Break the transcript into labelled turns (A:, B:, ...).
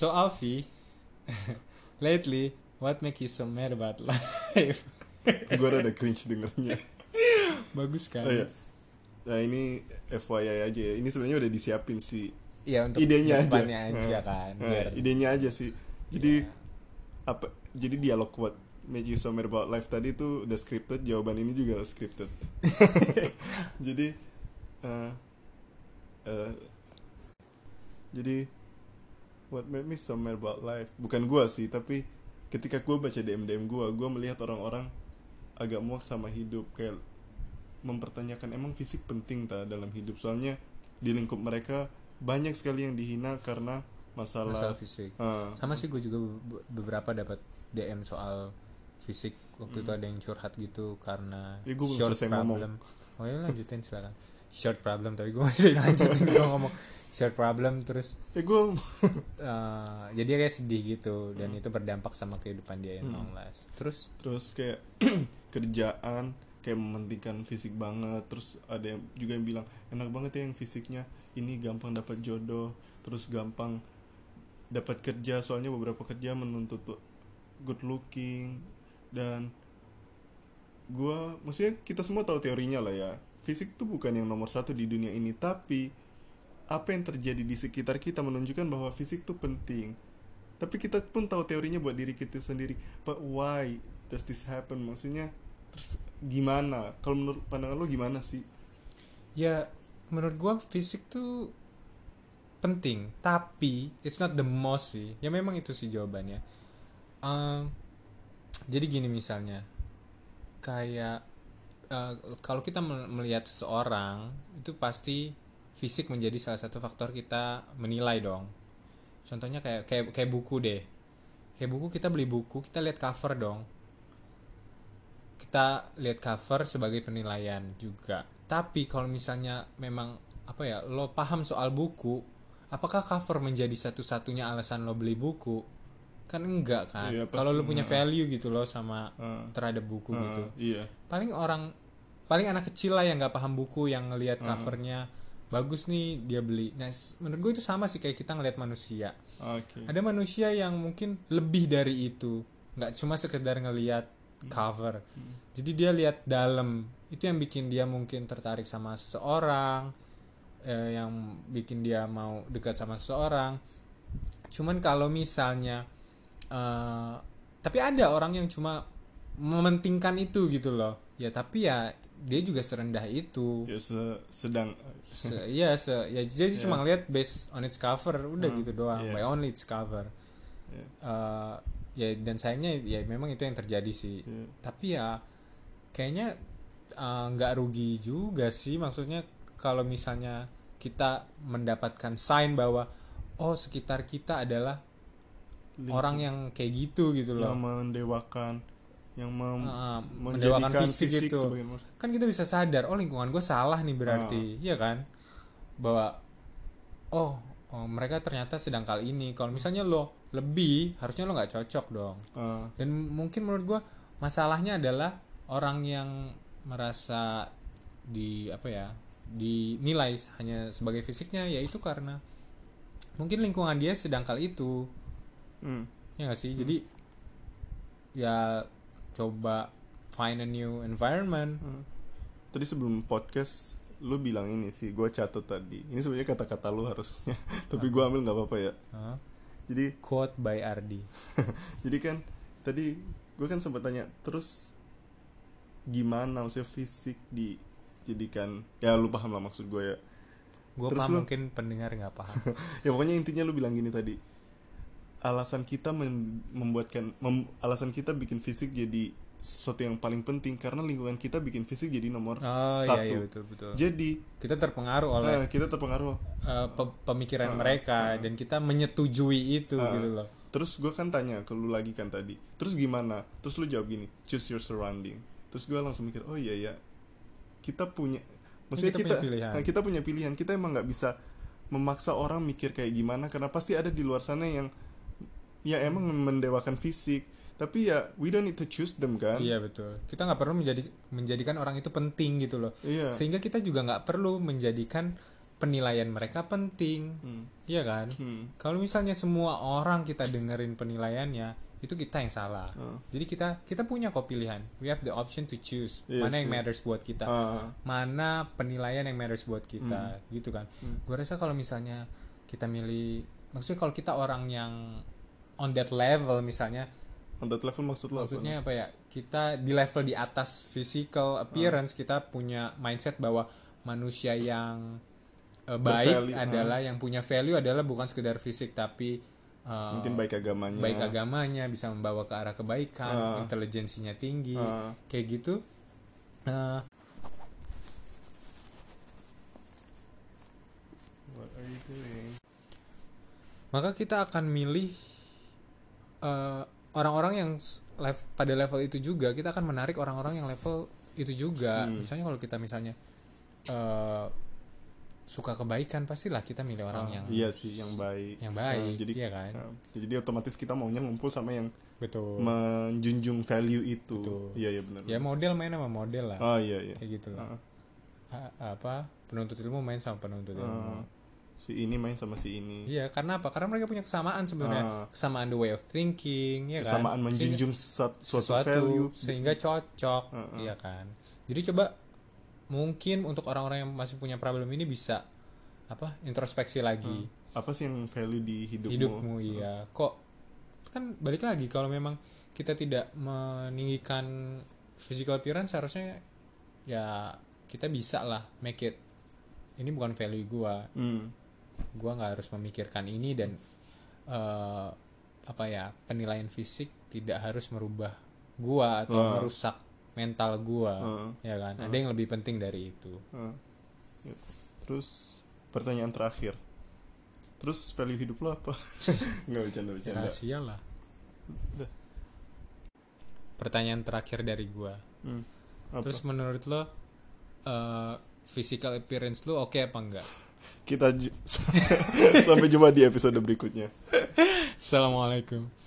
A: So Alfi, lately, what make you so mad about life?
B: gue rada cringe dengernya
A: Bagus kan?
B: oh, iya. nah ini FYI aja ya ini sebenarnya udah disiapin sih
A: Iya untuk
B: idenya aja
A: aja
B: Nah,
A: kan.
B: nah,
A: biar-
B: idenya aja sih jadi
A: Iya.
B: apa jadi dialog what make you so mad about life tadi tuh udah scripted jawaban ini juga scripted jadi eh, eh, jadi what made me so mad about life bukan gua sih tapi ketika gua baca DM DM gua gua melihat orang-orang agak muak sama hidup kayak mempertanyakan emang fisik penting tak dalam hidup soalnya di lingkup mereka banyak sekali yang dihina karena masalah,
A: masalah fisik.
B: Ah,
A: Sama sih gue juga be- beberapa dapat DM soal fisik waktu itu ada yang curhat gitu karena
B: Ya, belum
A: short
B: selesai ngomong.
A: problem. Oh ya lanjutin silakan. Short problem tapi gue masih lanjutin gue ngomong short problem terus
B: eh gua
A: eh, jadi kayak sedih gitu dan itu berdampak sama kehidupan dia yang
B: Hmm.
A: last. Terus
B: terus kayak kerjaan kayak mementingkan fisik banget terus ada yang juga yang bilang enak banget ya yang fisiknya ini gampang dapat jodoh terus gampang dapat kerja soalnya beberapa kerja menuntut good looking dan gua maksudnya kita semua tahu teorinya lah ya fisik tuh bukan yang nomor satu di dunia ini tapi apa yang terjadi di sekitar kita menunjukkan bahwa fisik tuh penting. Tapi kita pun tahu teorinya buat diri kita sendiri but why does this happen? Maksudnya terus gimana? Kalau menurut pandangan lo gimana sih?
A: Ya menurut gue fisik tuh penting tapi it's not the most sih. Ya memang itu sih jawabannya. Em, jadi gini misalnya kayak eh, kalau kita mel- melihat seseorang itu pasti fisik menjadi salah satu faktor kita menilai dong. Contohnya kayak kayak kayak buku deh. Kayak buku kita beli buku kita lihat cover dong. Kita lihat cover sebagai penilaian juga. Tapi kalau misalnya memang apa ya lo paham soal buku apakah cover menjadi satu-satunya alasan lo beli buku? Kan enggak kan?
B: Iya,
A: kalau lo punya
B: Nah.
A: value gitu loh sama
B: Ah,
A: terhadap buku
B: ah,
A: gitu.
B: iya.
A: Paling orang paling anak kecil lah yang nggak paham buku yang ngelihat
B: Hmm.
A: covernya. Bagus nih dia beli. Nah menurut gue itu sama sih kayak kita ngelihat manusia.
B: Oke.
A: Ada manusia yang mungkin lebih dari itu. Nggak cuma sekedar ngelihat cover.
B: Hmm.
A: jadi dia lihat dalam. Itu yang bikin dia mungkin tertarik sama seseorang eh, yang bikin dia mau dekat sama seseorang. Cuman kalau misalnya eh, tapi ada orang yang cuma mementingkan itu gitu loh. Ya tapi ya dia juga serendah itu
B: ya se- sedang
A: Se- Iya, se- ya jadi
B: Iya.
A: cuma ngeliat based on its cover udah
B: Hmm,
A: gitu doang,
B: iya.
A: by only its cover.
B: Iya.
A: Eh, ya dan sayangnya ya memang itu yang terjadi sih.
B: ya,
A: Tapi ya kayaknya eh, nggak rugi juga sih, maksudnya kalau misalnya kita mendapatkan sign bahwa oh sekitar kita adalah orang yang kayak gitu gitu
B: yang
A: loh.
B: mendewakan yang mem- menjadikan
A: mendewakan fisik
B: fisik
A: gitu. kan kita bisa sadar oh lingkungan gue salah nih berarti.
B: Ah.
A: iya kan? Bahwa oh, oh, mereka ternyata sedang kali ini. Kalau misalnya lo lebih harusnya lo nggak cocok dong.
B: Ah,
A: dan mungkin menurut gue masalahnya adalah orang yang merasa di apa ya dinilai hanya sebagai fisiknya yaitu karena mungkin lingkungan dia sedang kali itu.
B: Hmm.
A: ya nggak sih? Jadi ya coba find a new environment
B: Hmm. Tadi sebelum podcast lu bilang ini sih, gue catat tadi. Ini sebenarnya kata-kata lu harusnya, tapi gue ambil nggak apa-apa ya.
A: Hah?
B: Jadi,
A: quote by Ardi
B: jadi kan tadi gue kan sempat tanya, terus gimana maksudnya fisik dijadikan? Ya lu paham lah maksud gue ya.
A: gue paham
B: lu-
A: mungkin pendengar nggak paham
B: Ya pokoknya intinya lu bilang gini tadi. Alasan kita mem- membuatkan, mem- alasan kita bikin fisik jadi sesuatu yang paling penting karena lingkungan kita bikin fisik jadi nomor
A: oh
B: satu.
A: iya iya betul betul
B: Jadi
A: kita terpengaruh oleh
B: eh, kita terpengaruh
A: eh, pe- pemikiran
B: Ah,
A: mereka
B: ah.
A: dan kita menyetujui itu
B: Ah.
A: gitu loh
B: Terus gue kan tanya ke lu lagi kan tadi Terus gimana? Terus lu jawab gini Choose your surrounding Terus gue langsung mikir Oh iya ya Kita punya Maksudnya
A: kita
B: kita
A: punya pilihan.
B: nah, kita punya pilihan Kita emang nggak bisa Memaksa orang mikir kayak gimana Karena pasti ada di luar sana yang Ya emang mendewakan fisik Tapi ya We don't need to choose them kan
A: iya betul kita nggak perlu menjadi menjadikan orang itu penting gitu loh
B: Iya
A: sehingga kita juga nggak perlu menjadikan penilaian mereka penting
B: Hmm.
A: iya kan
B: Hmm.
A: kalau misalnya semua orang kita dengerin penilaiannya itu kita yang salah
B: Ah.
A: jadi kita kita punya kok pilihan we have the option to choose
B: Yes,
A: mana yang
B: yes.
A: matters buat kita
B: Ah.
A: mana penilaian yang matters buat kita gitu kan
B: Hmm.
A: gue rasa kalau misalnya kita milih maksudnya kalau kita orang yang on that level misalnya
B: on that level maksud lo apa?
A: maksudnya apa ya kita di level di atas physical appearance kita punya mindset bahwa manusia yang eh, baik
B: Bervalue,
A: adalah yang punya value adalah bukan sekedar fisik tapi eh,
B: mungkin baik agamanya
A: baik agamanya bisa membawa ke arah kebaikan
B: Ah.
A: intelijensinya tinggi
B: Ah.
A: kayak gitu
B: what are you doing
A: maka kita akan milih eh, orang-orang yang s- lev- pada level itu juga kita akan menarik orang-orang yang level itu juga.
B: Hmm.
A: misalnya kalau kita misalnya eh, suka kebaikan pastilah kita milih orang
B: Ah,
A: yang
B: iya sih yang baik.
A: yang baik
B: Ah, jadi
A: iya kan?
B: ah, jadi otomatis kita maunya ngumpul sama yang
A: betul.
B: menjunjung value itu.
A: Betul.
B: iya iya benar
A: ya model main sama model lah.
B: Ah iya iya.
A: Kayak gitu lah.
B: Ah,
A: A- apa? Penuntut ilmu main sama penuntut ilmu
B: si ini main sama si ini.
A: Iya karena apa? Karena mereka punya kesamaan sebenarnya.
B: Ah.
A: kesamaan the way of thinking ya kan?
B: Kesamaan menjunjung sat- suatu,
A: sesuatu
B: value.
A: sehingga cocok
B: Heeh.
A: iya kan? Jadi coba mungkin untuk orang-orang yang masih punya problem ini bisa apa introspeksi lagi.
B: Apa sih yang value di hidupmu,
A: hidupmu iya. Kok kan balik lagi kalau memang kita tidak meninggikan physical appearance harusnya ya kita bisa lah make it. Ini bukan value gua.
B: Hmm.
A: Gua nggak harus memikirkan ini dan eh, apa ya penilaian fisik tidak harus merubah gua atau
B: Wah.
A: merusak mental gua
B: Heeh.
A: ya kan ada yang lebih penting dari itu.
B: Ya. Terus pertanyaan terakhir. Terus value hidup lo apa? Nggak bercanda bercanda.
A: rahasia lah pertanyaan terakhir dari gua
B: Hmm. Apa?
A: terus menurut lo eh, physical appearance lo oke apa enggak
B: kita sampai jumpa di episode berikutnya.
A: assalamualaikum